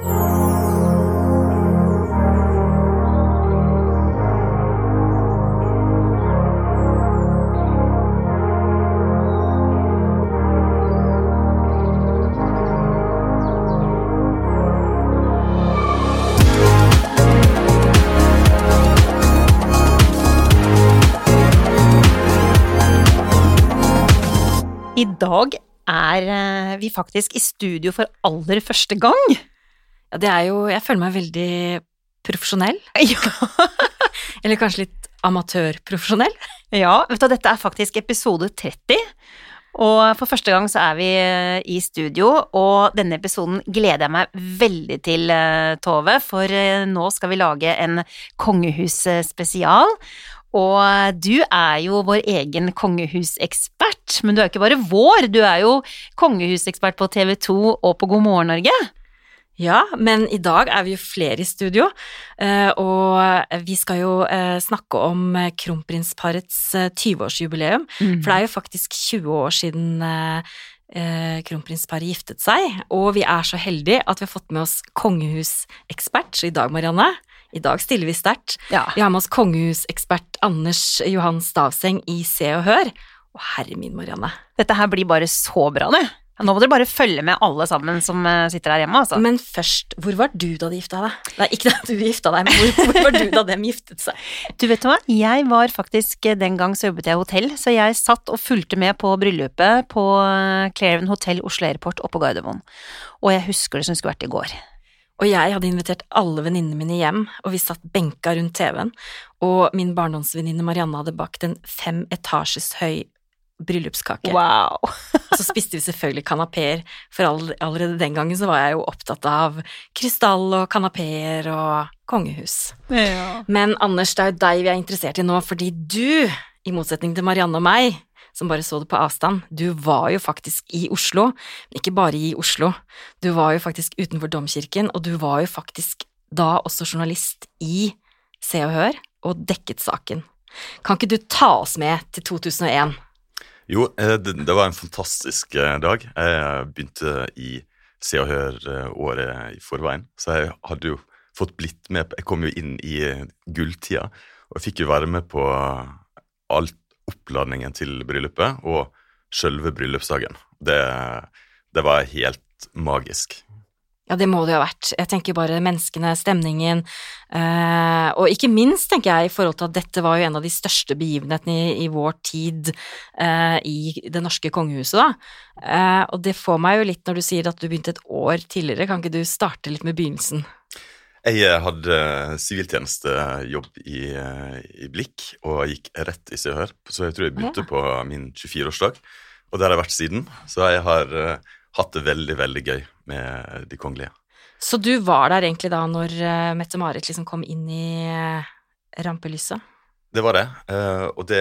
I dag er eh, vi faktisk i studio for aller første gang. Det er jo Jeg føler meg veldig profesjonell. Ja, Eller kanskje litt amatørprofesjonell. ja vet du, dette er faktisk episode 30. Og for første gang så er vi eh, i studio, og denne episoden gleder jeg meg veldig til, eh, Tove, for eh, nå skal vi lage en kongehusspesial. Og du er jo vår egen kongehusekspert, men du er jo ikke bare vår, du er jo kongehusekspert på TV 2 og på God morgen Norge. Ja, men i dag er vi jo flere i studio, eh, og vi skal jo eh, snakke om eh, kronprinsparets 20-årsjubileum. For det er jo faktisk 20 år siden kronprinsparet giftet seg, og vi er så heldige at vi har fått med oss kongehusekspert. I dag, Marianne, i dag stiller vi sterkt. Ja. Vi har med oss kongehusekspert Anders Johan Stavseng i Se og Hør. Å, herre min, Marianne. Dette her blir bare så bra, det. Nå må dere bare følge med alle sammen som eh, sitter her hjemme, altså. Men først, hvor var du da de gifta deg? Nei, ikke da du gifta deg, men hvor, hvor var du da dem giftet seg? Du vet hva, jeg var faktisk Den gang så jobbet jeg i hotell, så jeg satt og fulgte med på bryllupet på Clairven Hotel Oslo Airport oppe på Gardermoen. Og jeg husker det som skulle vært i går. Og jeg hadde invitert alle venninnene mine hjem, og vi satt benka rundt TV-en, og min barndomsvenninne Marianne hadde bakt en fem etasjes høy bryllupskake. Wow! Og så spiste vi selvfølgelig kanapeer, for all, allerede den gangen så var jeg jo opptatt av krystall og kanapeer og kongehus. Ja. Men Anders, det er jo deg vi er interessert i nå, fordi du, i motsetning til Marianne og meg, som bare så det på avstand, du var jo faktisk i Oslo, men ikke bare i Oslo, du var jo faktisk utenfor domkirken, og du var jo faktisk da også journalist i Se og Hør, og dekket saken. Kan ikke du ta oss med til 2001? Jo, eh, det, var en fantastisk eh, dag. Jeg begynte i Se og Hør eh, i forveien, så jeg hadde jo fått blitt med Jeg kom jo inn i gulltida, og jeg fikk jo være med på alt oppladningen til bryllupet og sjølve bryllupsdagen. Det, det var helt magisk. Ja, det må det jo ha vært. Jeg tenker bare menneskene, stemningen, eh, og ikke minst tenker jeg i forhold til at dette var jo en av de største begivenhetene i, i vår tid eh, i det norske kongehuset, da. Eh, og det får meg jo litt når du sier at du begynte et år tidligere, kan ikke du starte litt med begynnelsen? Jeg eh, hadde siviltjenestejobb i, eh, i Blikk og gikk rett i Se og Hør, så jeg tror jeg begynte på min 24-årsdag, og der har jeg vært siden. Så jeg har eh, hatt det veldig, veldig gøy med de kongelige. Så du var der egentlig da når eh, Mette-Marit liksom kom inn i eh, rampelyset? Det var det, eh, og det,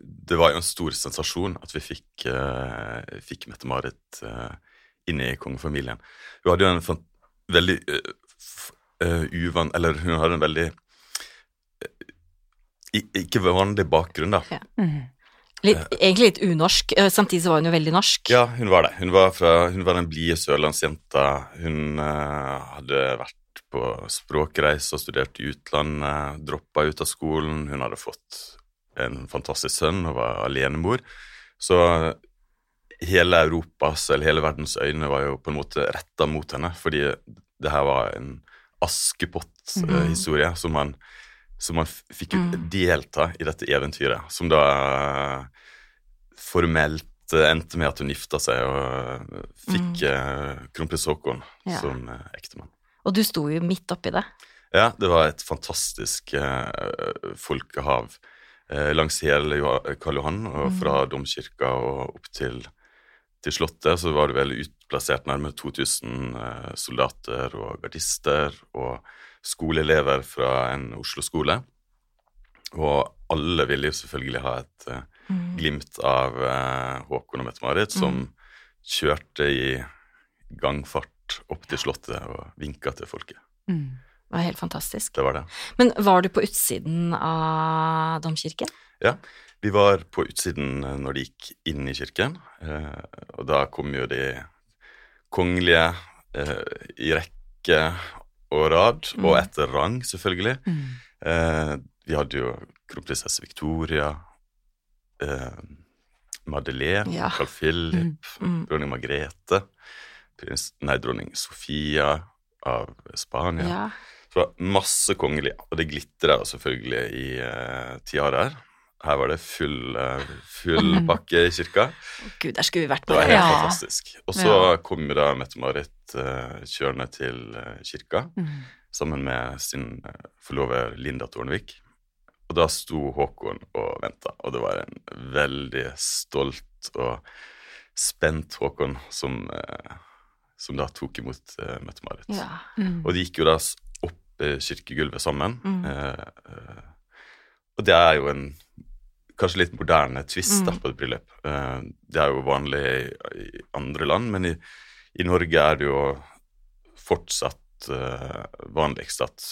det var jo en stor sensasjon at vi fikk, fikk Mette-Marit inn i kongefamilien. Hun hadde jo en veldig uvan... Eller hun hadde en veldig ikke vanlig bakgrunn, da. Mhm. Litt, egentlig litt unorsk, eh, samtidig så var hun jo veldig norsk. Ja, hun var det. Hun var, fra, hun var den blide sørlandsjenta. Hun uh, hadde vært på språkreise og studert i utlandet, droppa ut av skolen. Hun hadde fått en fantastisk sønn og var alenemor. Så hele Europas, eller hele verdens øyne var jo på en måte retta mot henne, fordi det her var en Askepott-historie som man så man fikk jo Mm. delta i dette eventyret, som da eh, formelt eh, endte med at hun gifta seg og eh, fikk mm. kronprins Haakon Ja. som ektemann. Og du sto jo midt oppi det. Ja, det var et fantastisk eh, folkehav eh, langs hele Karl Johan, og fra domkirka og opp til, til Slottet så var det vel utplassert nærmere 2000 eh, soldater og gardister og skoleelever fra en Oslo-skole. Og alle ville jo selvfølgelig ha et eh, glimt av uh, Håkon og Mette-Marit, som kjørte i gangfart opp til Slottet og vinka til folket. Mm. Det var helt fantastisk. Det var det. Men var du på utsiden av domkirken? Ja, vi var på utsiden eh, når de gikk inn i kirken, eh, og da kom jo de kongelige i rekke og rad, og Mm. etter rang, selvfølgelig. Eh, vi hadde jo kronprinsesse Victoria, eh, Madeleine, Ja. Carl Philip, Mm. dronning Margrethe, prins, nei, dronning Sofia av Spania. Ja. Så det var masse kongelig, og det glitrer selvfølgelig i uh, tiaraer. Her var det full, eh, full pakke i kirka. Gud, der skulle vi vært Det var helt Ja. fantastisk. Og så Ja. kommer da Mette-Marit uh, kjørende til eh, kirka Mm. sammen med sin forlover Linda Tornvik. Og da sto Håkon og venta, og det var en veldig stolt og spent Håkon som, som da tok imot Mette-Marit. Ja. Mm. Og de gikk jo da opp kirkegulvet sammen. Mm. Og det er jo en kanskje litt moderne twist da, Mm. på et bryllup. Eh, det er jo vanlig i, andre land, men i, i Norge er det jo fortsatt eh, vanligst at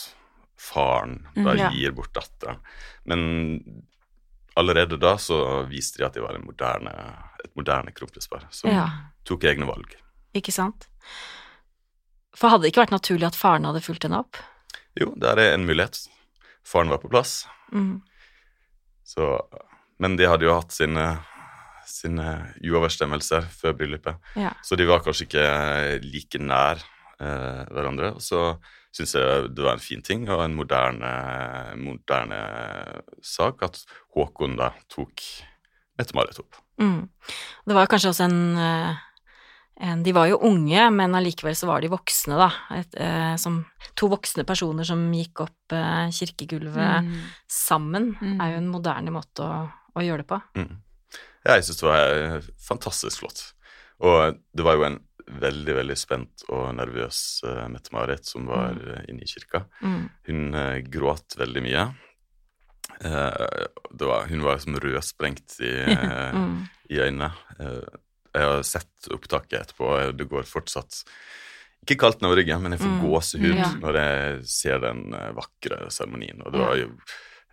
faren da Mm, ja. gir bort datteren. Men allerede da så viste de at de var en moderne, et moderne kronprinspar som Ja. tok egne valg. Ikke sant? For hadde det ikke vært naturlig at faren hadde fulgt henne opp? Jo, der er en mulighet. Faren var på plass. Mm. Så, men de hadde jo hatt sine, sine uoverstemmelser før bryllupet, Ja. så de var kanskje ikke like nær eh, hverandre. Og så syns jeg det var en fin ting og en moderne, moderne sak at Håkon da tok Mette-Marit opp. Mm. Det var kanskje også en, eh, en De var jo unge, men allikevel så var de voksne, da. Et, eh, som to voksne personer som gikk opp eh, kirkegulvet Mm. sammen, Mm. er jo en moderne måte å, å gjøre det på. Mm. Jeg syns det var eh, fantastisk flott. Og det var jo en veldig, veldig spent og nervøs uh, Mette-Marit som var mm. inne i kirka. Mm. Hun uh, gråt veldig mye. Uh, det var, hun var som rødsprengt i, eh, Mm. i øynene. Eh, jeg har sett opptaket etterpå, og det går fortsatt ikke kaldt nedover ryggen, men jeg får Mm. gåsehud Ja. når jeg ser den eh, vakre seremonien. Og det var jo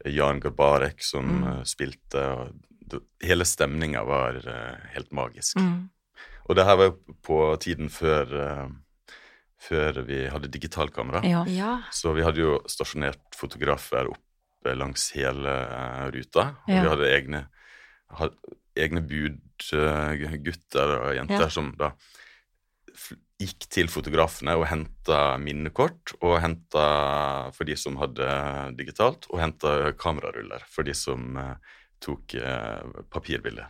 Jan Garbarek som Mm. eh, spilte, og hele stemninga var eh, helt magisk. Mm. Og det her var jo på tiden før, eh, før vi hadde digitalkamera. Ja. Ja. Så vi hadde jo stasjonert fotografer oppe langs hele ruta. Og Ja. vi hadde egne, had, egne budgutter og jenter Ja. som da gikk til fotografene og henta minnekort, og henta for de som hadde digitalt, og henta kameraruller for de som eh, tok eh, papirbilde.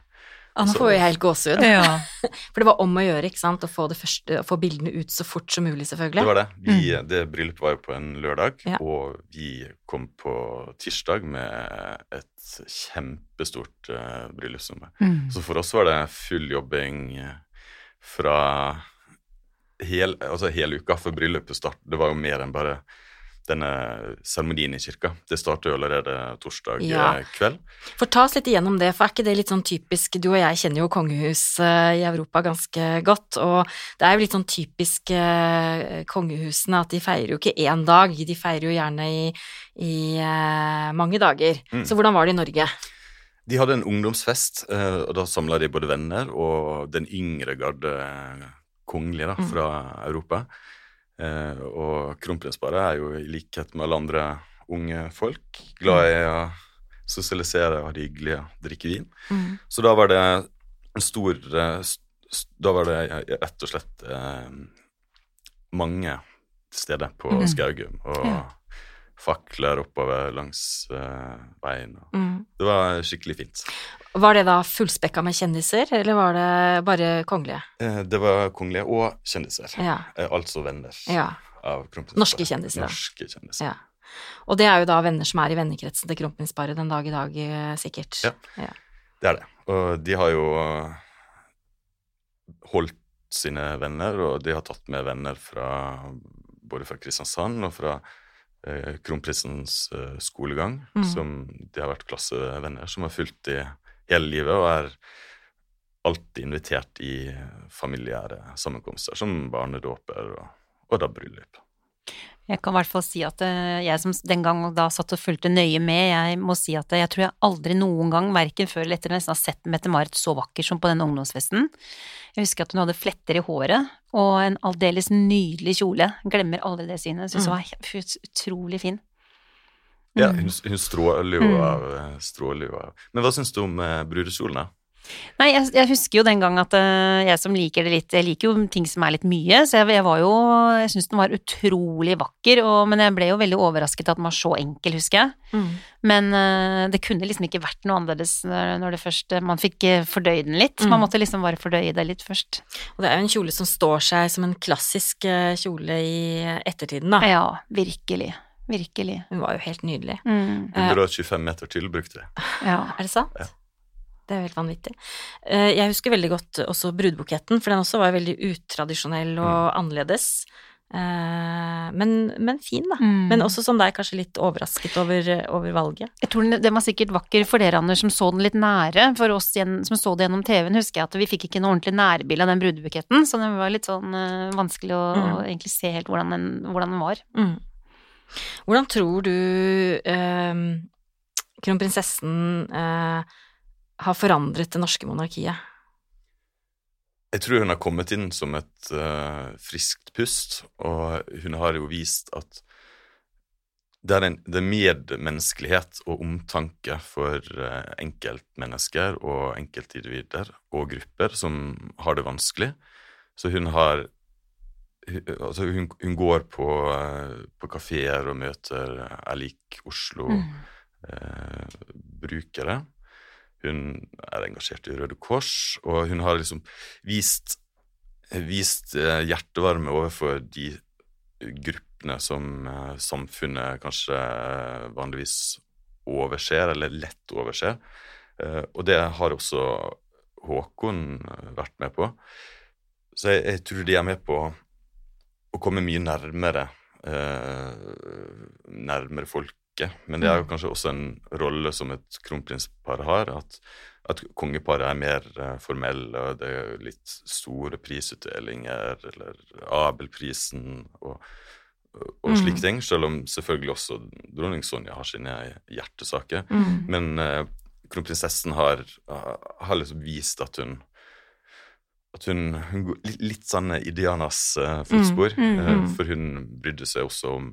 Ah, nå får vi helt gåsehud. Ja. For det var om å gjøre, ikke sant, å få, det første, å få bildene ut så fort som mulig, selvfølgelig. Det var det. Vi, Det bryllupet var jo på en lørdag, Ja. og vi kom på tirsdag med et kjempestort uh, bryllupsnummer. Mm. Så for oss var det full jobbing fra hel, altså hele uka før bryllupet start. Det var jo mer enn bare denne seremonien i kirka. Det startet jo allerede torsdag Ja. eh, kveld. For ta oss litt igjennom det, for er ikke det litt sånn typisk Du og jeg kjenner jo kongehus eh, i Europa ganske godt, og det er jo litt sånn typisk eh, kongehusene at de feirer jo ikke én dag, de feirer jo gjerne i, i mange dager. Mm. Så hvordan var det i Norge? De hadde en ungdomsfest, og da samla de både venner og den yngre garde kongelige da, Mm. fra Europa. Eh, og kronprinsparet er jo i likhet med alle andre unge folk glad i å sosialisere og ha det hyggelig og drikke vin. Mm. Så da var det en stor eh, Da var det eh, rett og slett eh, mange steder på mm. Skaugum, og Ja. Fakler oppover langs uh, veien. Mm. Det var skikkelig fint. Var det da fullspekka med kjendiser, eller var det bare kongelige? Eh, Det var kongelige og kjendiser. Ja. Eh, Altså venner ja. av kronprinsparet. Norske kjendiser. Norske kjendiser. ja. Og det er jo da venner som er i vennekretsen til kronprinsparet den dag i dag, eh, sikkert. Ja. Det er det. Og de har jo eh, holdt sine venner, og de har tatt med venner fra både fra Kristiansand og fra kronprinsens eh, skolegang, Mm. som de har vært klassevenner, som har fulgt de hele livet og er alltid invitert i familiære sammenkomster, som barnedåper og, og da bryllup. Jeg kan i hvert fall si at eh, jeg som den gang da satt og fulgte nøye med, jeg må si at jeg tror jeg aldri noen gang, verken før eller etter, nesten har sett Mette-Marit så vakker som på den ungdomsfesten. Jeg husker at hun hadde fletter i håret og en aldeles nydelig kjole. Jeg glemmer aldri det synet. Syns hun var utrolig fin. Ja, Mm. hun, hun stråler jo av eh, stråler jo av Men hva syns du om eh, brudekjolen, da? Nei, jeg, jeg husker jo den gang at uh, jeg som liker det litt Jeg liker jo ting som er litt mye, så jeg, jeg var jo Jeg syns den var utrolig vakker, og, men jeg ble jo veldig overrasket at den var så enkel, husker jeg. Mm. Men uh, det kunne liksom ikke vært noe annerledes når, når det først Man fikk eh, fordøyd den litt. Mm. Man måtte liksom bare fordøye det litt først. Og det er jo en kjole som står seg som en klassisk kjole i ettertiden, da. Ja, virkelig. Virkelig. Hun var jo helt nydelig. Mm, 125 meter til brukte vi. ja. Er det sant? Ja. Det er jo helt vanvittig. Eh, Jeg husker veldig godt også brudebuketten, for den også var veldig utradisjonell og Mm. annerledes. Eh, Men, men fin, da. Mm. Men også som deg, kanskje litt overrasket over, over valget. Jeg tror den, den var sikkert vakker for dere, Anders, som så den litt nære. For oss som så det gjennom TV-en, husker jeg at vi fikk ikke noe ordentlig nærbilde av den brudebuketten, så den var litt sånn eh, vanskelig å, Mm. egentlig se helt hvordan den, hvordan den var. Mm. Hvordan tror du eh, kronprinsessen eh, har forandret det norske monarkiet? Jeg tror hun har kommet inn som et uh, friskt pust, og hun har jo vist at det er, en, det er medmenneskelighet og omtanke for uh, enkeltmennesker og enkeltindivider og grupper som har det vanskelig. Så hun har Altså, hun, hun går på, uh, på kafeer og møter er lik Oslo Mm. eh. Hun er engasjert i Røde Kors, og hun har liksom vist, vist eh, hjertevarme overfor de gruppene som eh, samfunnet kanskje eh, vanligvis overser, eller lett overser. Og det har også Håkon vært med på. Så jeg, jeg tror de er med på å komme mye nærmere nærmere nærmere folket. Men det er jo kanskje også en rolle som et kronprinspar har, at, at kongeparet er mer uh, formelle, og det er litt store prisutdelinger, eller Abelprisen og, og slike Mm. ting, selv om selvfølgelig også dronning Sonja har sine hjertesaker. Mm. Men uh, kronprinsessen har, har liksom vist at hun at hun, hun litt, litt sånn i Dianas eh, fotspor. Mm, mm, mm. for hun brydde seg også om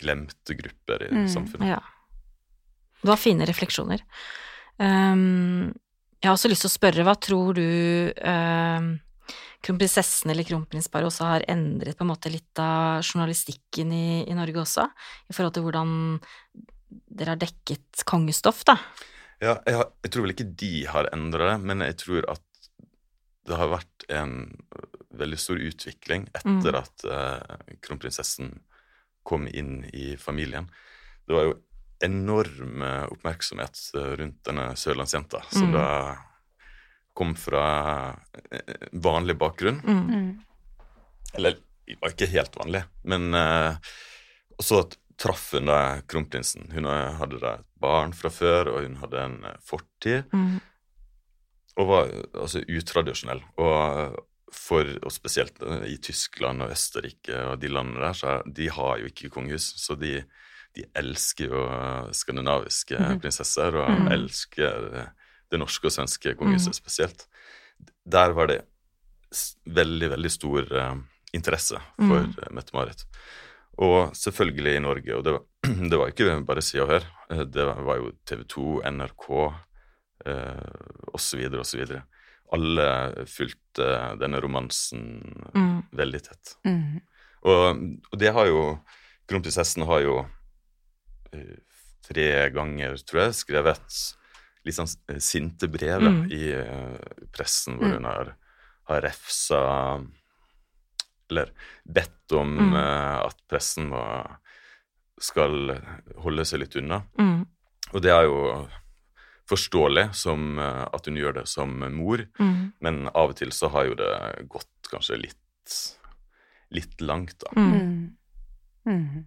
glemte grupper i Mm, samfunnet. Ja. Du har fine refleksjoner. Um, jeg har også lyst til å spørre, hva tror du um, kronprinsessen eller kronprinsparet også har endret på en måte litt av journalistikken i, i Norge også? I forhold til hvordan dere har dekket kongestoff, da? Ja, jeg, har, jeg tror vel ikke de har endra det, men jeg tror at det har vært en veldig stor utvikling etter Mm. at eh, kronprinsessen kom inn i familien. Det var jo enorm eh, oppmerksomhet eh, rundt denne sørlandsjenta, som Mm. da kom fra eh, vanlig bakgrunn. Mm. Mm. Eller det var ikke helt vanlig, men uh, så traff hun da kronprinsen. Hun hadde da et barn fra før, og hun hadde en eh, fortid. Mm. Og var altså utradisjonell. Og for, og spesielt eh, i Tyskland og Østerrike og de landene der, så de har jo ikke kongehus. Så de, de elsker jo eh, skandinaviske Mhm. prinsesser, og Mhm. elsker eh, det norske og svenske kongehuset Mhm. spesielt. Der var det veldig, veldig stor interesse for Mhm. uh, Mette-Marit. Og selvfølgelig i Norge, og det var, det var ikke bare Se og Hør. Det var jo TV 2, NRK eh, osv., osv. Alle fulgte denne romansen Mm. veldig tett. Mm. Og, og det har jo Kronprinsessen har jo eh, tre ganger, tror jeg, skrevet litt sånn eh, sinte brev Mm. i eh, pressen, hvor Mm. hun har, har refsa Eller bedt om eh, at pressen må, skal holde seg litt unna. Mm. Og det er jo forståelig som eh, at hun gjør det som mor, Mm. men av og til så har jo det gått kanskje litt, litt langt, da. Mm. Mm. Mm.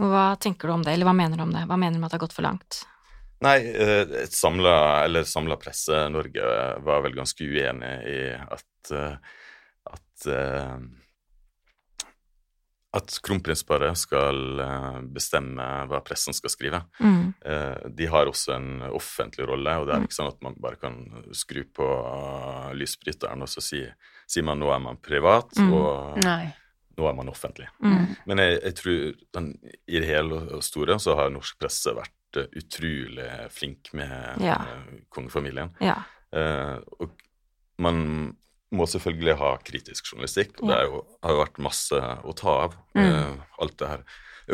Og hva tenker du om det, eller hva mener du om det? Hva mener du med at det har gått for langt? Nei, eh, et samla, eller samla presse-Norge var vel ganske uenig i at, eh, at, eh, at kronprinsparet skal eh, bestemme hva pressen skal skrive. Mm. Eh, De har også en offentlig rolle, og det er ikke sånn at man bare kan skru på lysbryteren og så si, sier man nå er man privat, Mm. og Nei. nå er man offentlig. Mm. Men jeg, jeg tror den, i det hele og store så har norsk presse vært eh, utrolig flink med Ja. eh, kongefamilien. Ja. Eh, og man må selvfølgelig ha kritisk journalistikk, og det jo, har jo vært masse å ta av. Mm. Uh, alt det her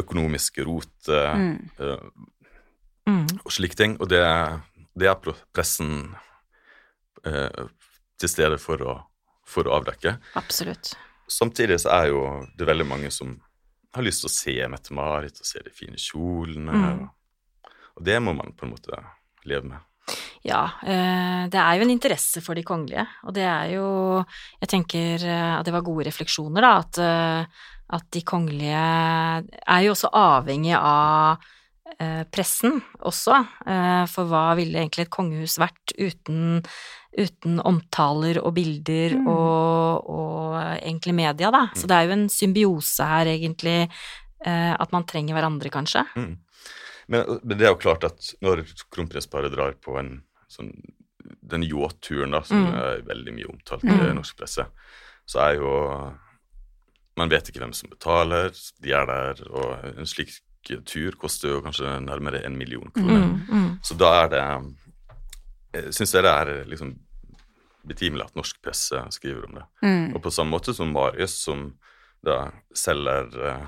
økonomiske rotet Mm. eh, Mm. og slike ting. Og det, det er pressen uh, til stede for å, for å avdekke. Absolutt. Samtidig så er jo det veldig mange som har lyst til å se Mette-Marit og se de fine kjolene. Mm. Og, og det må man på en måte leve med. Ja, eh, det er jo en interesse for de kongelige, og det er jo Jeg tenker eh, at det var gode refleksjoner, da, at, eh, at de kongelige er jo også avhengig av pressen også, for hva ville egentlig et kongehus vært uten, uten omtaler og bilder Mm. og, og egentlig media, da. Så det er jo en symbiose her, egentlig, at man trenger hverandre, kanskje. Mm. Men, men det er jo klart at når kronprinsparet drar på en sånn den yachtturen, da, som Mm. er veldig mye omtalt Mm. i norsk presse, så er jo Man vet ikke hvem som betaler, de er der, og en slik tur koster jo kanskje nærmere en million kroner. Mm, mm. Så da er det Jeg syns det er liksom betimelig at norsk presse skriver om det. Mm. Og på samme måte som Marius, som da selger uh,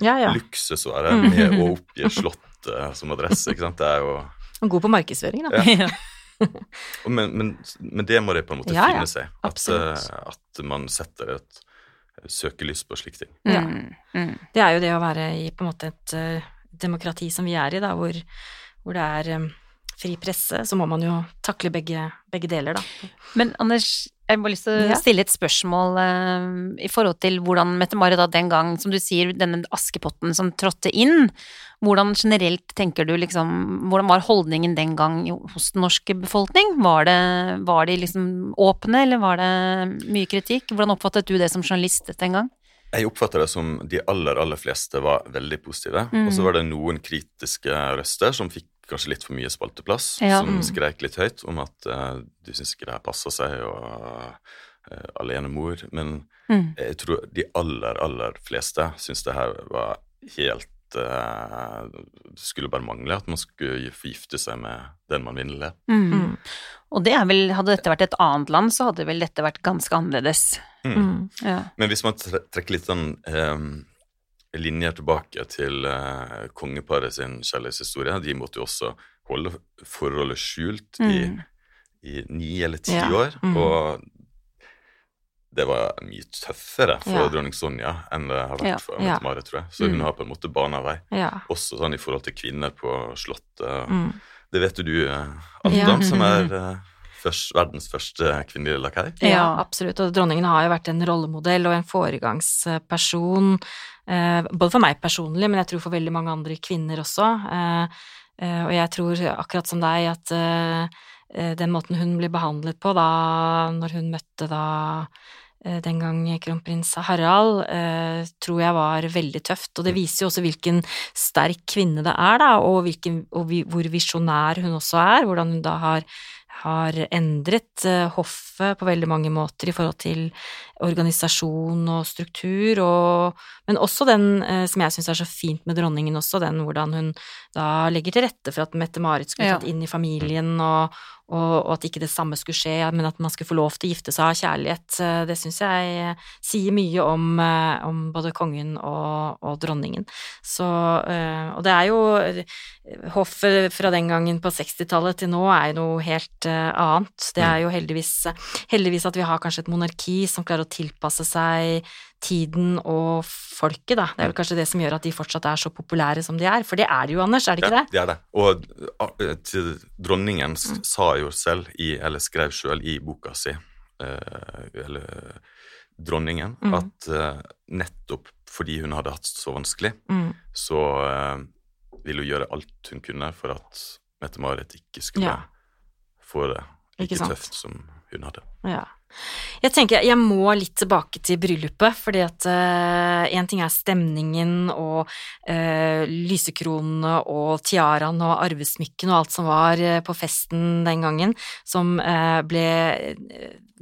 Ja, ja. luksusvare Mm. med å oppgi Slottet som adresse, ikke sant. Det er jo Og God på markedsføring, da. Ja. Men, men, men det må det på en måte Ja, finne seg. At, eh, at man setter et søkelys på slike ting. Ja. Mm. Mm. Det er jo det å være i på en måte et uh, demokrati som vi er i, da, hvor, hvor det er eh, fri presse, så må man jo takle begge, begge deler, da. Men Anders, jeg har bare lyst til å stille et spørsmål uh, i forhold til hvordan Mette-Marit da den gang, som du sier, denne Askepotten som trådte inn, hvordan generelt tenker du liksom, hvordan var holdningen den gang hos den norske befolkning? Var, det, var de liksom åpne, eller var det mye kritikk? Hvordan oppfattet du det som journalist den gang? Jeg oppfatter det som de aller, aller fleste var veldig positive. Mm. Og så var det noen kritiske røster som fikk kanskje litt for mye spalteplass, Ja. som skrek skreik litt høyt om at uh, de syns ikke det her passer seg, og uh, alenemor. Men Mm. jeg tror de aller, aller fleste syns det her var helt eh, Det skulle bare mangle at man skulle forgifte seg med den man vinner. Mm. Mm. Og det er vel, hadde dette vært et annet land, så hadde vel dette vært ganske annerledes. Mm. Mm. Ja. Men hvis man trekker litt sånn eh, linjer tilbake til uh, kongeparet sin kjærlighetshistorie, de måtte jo også holde forholdet skjult i, Mm. i ni eller ti Ja. år. Mm. Og det var mye tøffere for Ja. dronning Sonja enn det har vært for Ja. Mette-Marit, tror jeg. Så hun Mm. har på en måte bana vei. Også sånn i forhold til kvinner på Slottet. Mm. Det vet jo du eh, alt Ja. som er uh, først, verdens første kvinnelige lakei. Ja, absolutt. Og dronningen har jo vært en rollemodell og en foregangsperson, både for meg personlig, men jeg tror for veldig mange andre kvinner også. Eh, eh, og jeg tror, akkurat som deg, at eh, eh, den måten hun blir behandlet på da, når hun møtte da eh, den gang kronprins Harald, eh, tror jeg var veldig tøft. Og det viser jo også hvilken sterk kvinne det er, da, og, hvilken, og hvor visjonær hun også er. Hvordan hun da har, har endret eh, hoffet på veldig mange måter i forhold til organisasjon og struktur, og, men også den eh, som jeg syns er så fint med dronningen også, den hvordan hun da legger til rette for at Mette-Marit skulle Ja. tatt inn i familien, og, og, og at ikke det samme skulle skje, men at man skulle få lov til å gifte seg av kjærlighet. Det syns jeg eh, sier mye om, eh, om både kongen og, og dronningen. Så, eh, og det er jo Hoffet fra den gangen på 60-tallet til nå er jo noe helt annet. Det er jo heldigvis, heldigvis at vi har kanskje et monarki som klarer å tilpasse seg tiden og folket, da. Det er vel kanskje det som gjør at de fortsatt er så populære som de er. For det er de jo, Anders, er det ikke Ja, det? det er det. Og eh, til dronningen Mm. sa jo selv, i, eller skrev selv i boka si, eh, eller dronningen, Mm. at eh, nettopp fordi hun hadde hatt det så vanskelig, Mm. så ville hun gjøre alt hun kunne for at Mette-Marit ikke skulle Ja. få det like tøft som hun hadde. Ja. Jeg tenker jeg må litt tilbake til bryllupet, fordi at én ting er stemningen og uh, lysekronene og tiaraen og arvesmykken og alt som var uh, på festen den gangen, som uh, ble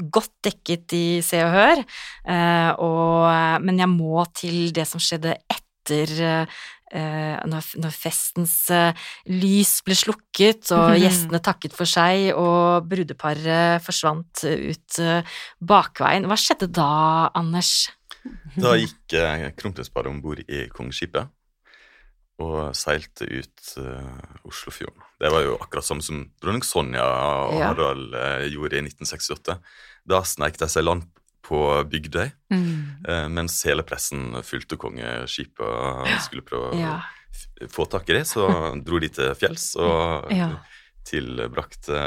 godt dekket i Se og Hør, og, men jeg må til det som skjedde etter Uh, når, når, festens uh, lys ble slukket og mm. gjestene takket for seg og brudeparet forsvant ut uh, bakveien. Hva skjedde da, Anders? Da gikk uh, kronprinsparet om bord i kongeskipet og seilte ut Oslofjorden. Det var jo akkurat samme som dronning Sonja og ja. Harald gjorde i 1968. Da sneik de seg land på Bygdøy, mm. eh, mens hele pressen fulgte kongeskipet og skulle prøve ja. å få tak i det. Så dro de til fjells og ja. tilbrakte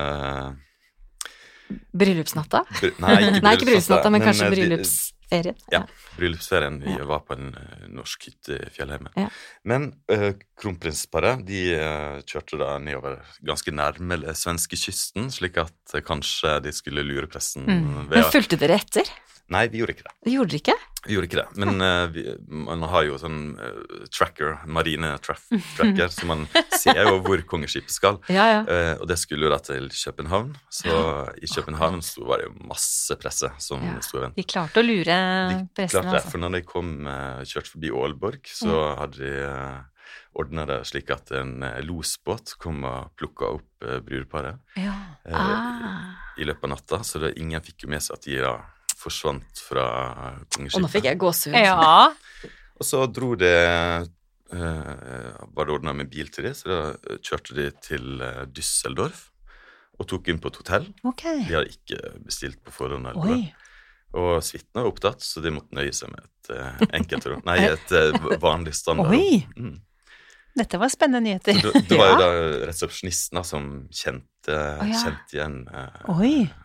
Bryllupsnatta? Bry nei, ikke bryllupsnatta, men, men kanskje eh, bryllupsferien. Ja, bryllupsferien. Vi var på en uh, norsk hytte i fjellheimen. Ja. Men uh, kronprinsparet de uh, kjørte da nedover ganske nærme svenskekysten, slik at uh, kanskje de skulle lure pressen mm. Men fulgte dere etter? Nei, vi gjorde ikke det. Gjorde dere ikke? Vi gjorde ikke det, men uh, vi, man har jo sånn uh, tracker, marine tracker, så man ser jo hvor kongeskipet skal. Ja, ja. Uh, og det skulle jo da til København, så i København så var det jo masse presse som ja. sto ventet. De klarte å lure de pressen, klarte det, altså. For når de kom, kjørte forbi Aalborg, så hadde de ordna det slik at en losbåt kom og plukka opp brudeparet ja. ah. i, i løpet av natta, så det, ingen fikk jo med seg at de da forsvant fra kongeskipet. Og nå fikk jeg gåsehud. Ja. og så dro det uh, Var det ordna med bil til det, så da kjørte de til uh, Düsseldorf og tok inn på et hotell. Okay. De hadde ikke bestilt på forhånd. Eller. Og suiten var opptatt, så de måtte nøye seg med et uh, enkeltrom. Nei, et uh, vanlig standard. Oi! Mm. Dette var spennende nyheter. Det, det var jo da resepsjonisten som kjente, oh, ja. kjente igjen uh,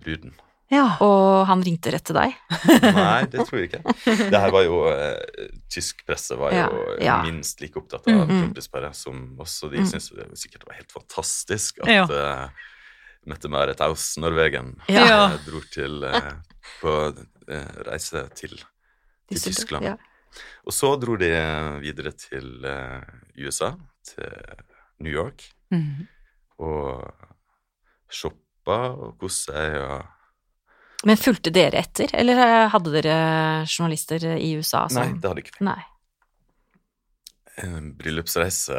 bruden. Ja. Og han ringte rett til deg? Nei, det tror jeg ikke. Det her var jo eh, Tysk presse var jo ja, ja. minst like opptatt av mm -hmm. som oss, og de mm. syntes det sikkert var helt fantastisk at ja. uh, Mette-Marit Aus, Norwegen, uh, dro til uh, på reise til, til Tyskland. Og så dro de videre til USA, til New York, mm. og shoppa og koste seg. og men fulgte dere etter, eller hadde dere journalister i USA? Som... Nei, det hadde ikke vi. Nei. En bryllupsreise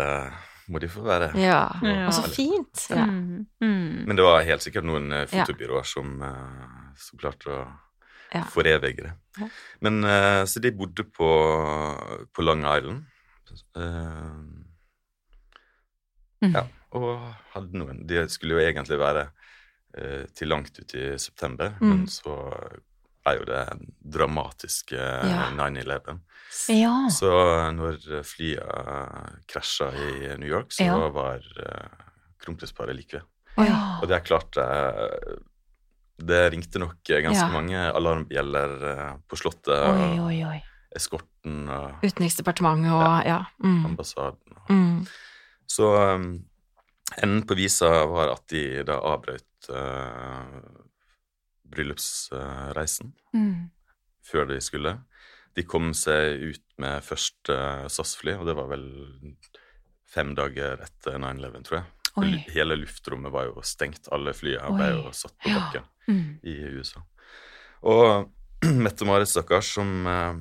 må de få være. Ja, ja. og så fint. Ja. Mm. Mm. Men det var helt sikkert noen eh, fotobyråer som, som klarte å ja. forevige det. Men Så de bodde på, på Long Island. Mm. Ja, og hadde noen De skulle jo egentlig være Eh, til langt ut i september, mm. men så er jo det dramatiske ja. 9-11. Ja. Så når flyene krasja i New York, så ja. var kronprinsparet like ved. Oh, Og det er klart Det ringte nok ganske mange alarmbjeller på Slottet. Oi, oi, oi. Eskorten og Utenriksdepartementet og ja. Mm. Ambassaden. Og, mm. Så um, enden på visa var at de da avbrøt bryllupsreisen mm. før de skulle. De kom seg ut med første SAS-fly, og det var vel fem dager etter 9-11, tror jeg. Oi. Hele luftrommet var jo stengt. Alle flyene ble jo satt på bakken ja. mm. i USA. Og Mette-Marit, stakkars, som uh,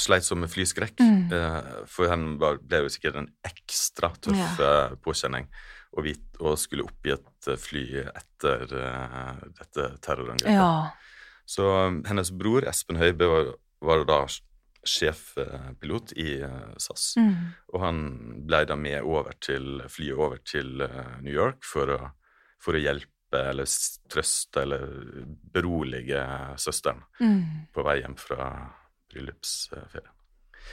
sleit som med flyskrekk. Mm. Uh, for henne ble jo sikkert en ekstra tøff ja. påkjenning og, vi, og skulle oppgi et eh, fly etter uh, dette terrorangrepet. Ja. Så um, hennes bror Espen Høibø var, var da sjefpilot i SAS. Mm. Og han ble da med over til flyet over til New York for å, for å, hjelpe eller trøste eller berolige søsteren mm. på vei hjem fra bryllupsferien.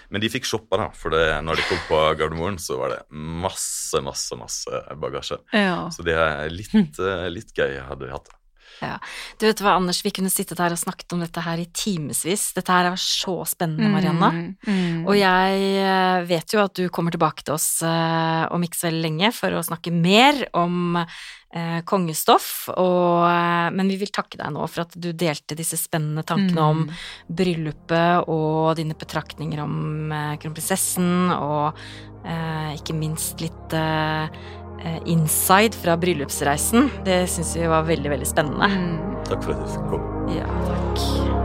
Men de fikk shoppa, da, for det, når de kom på Gardermoen, så var det masse, masse masse bagasje. Ja. Så det er litt, eh, litt gøy hadde de hatt det. Ja. Du vet hva, Anders, vi kunne sittet her og snakket om dette her i timevis. Dette her er så spennende, Marianne. Mm, mm. Og jeg eh, vet jo at du kommer tilbake til oss eh, om ikke så veldig lenge for å snakke mer om eh, kongestoff, og, eh, men vi vil takke deg nå for at du delte disse spennende tankene om Mm. bryllupet og dine betraktninger om eh, kronprinsessen, og eh, ikke minst litt eh, inside fra bryllupsreisen. Det syns vi var veldig, veldig spennende. Mm. Takk for at du fikk komme. Ja, takk.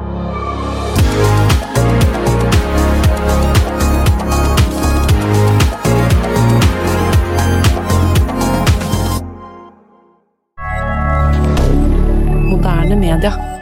Media.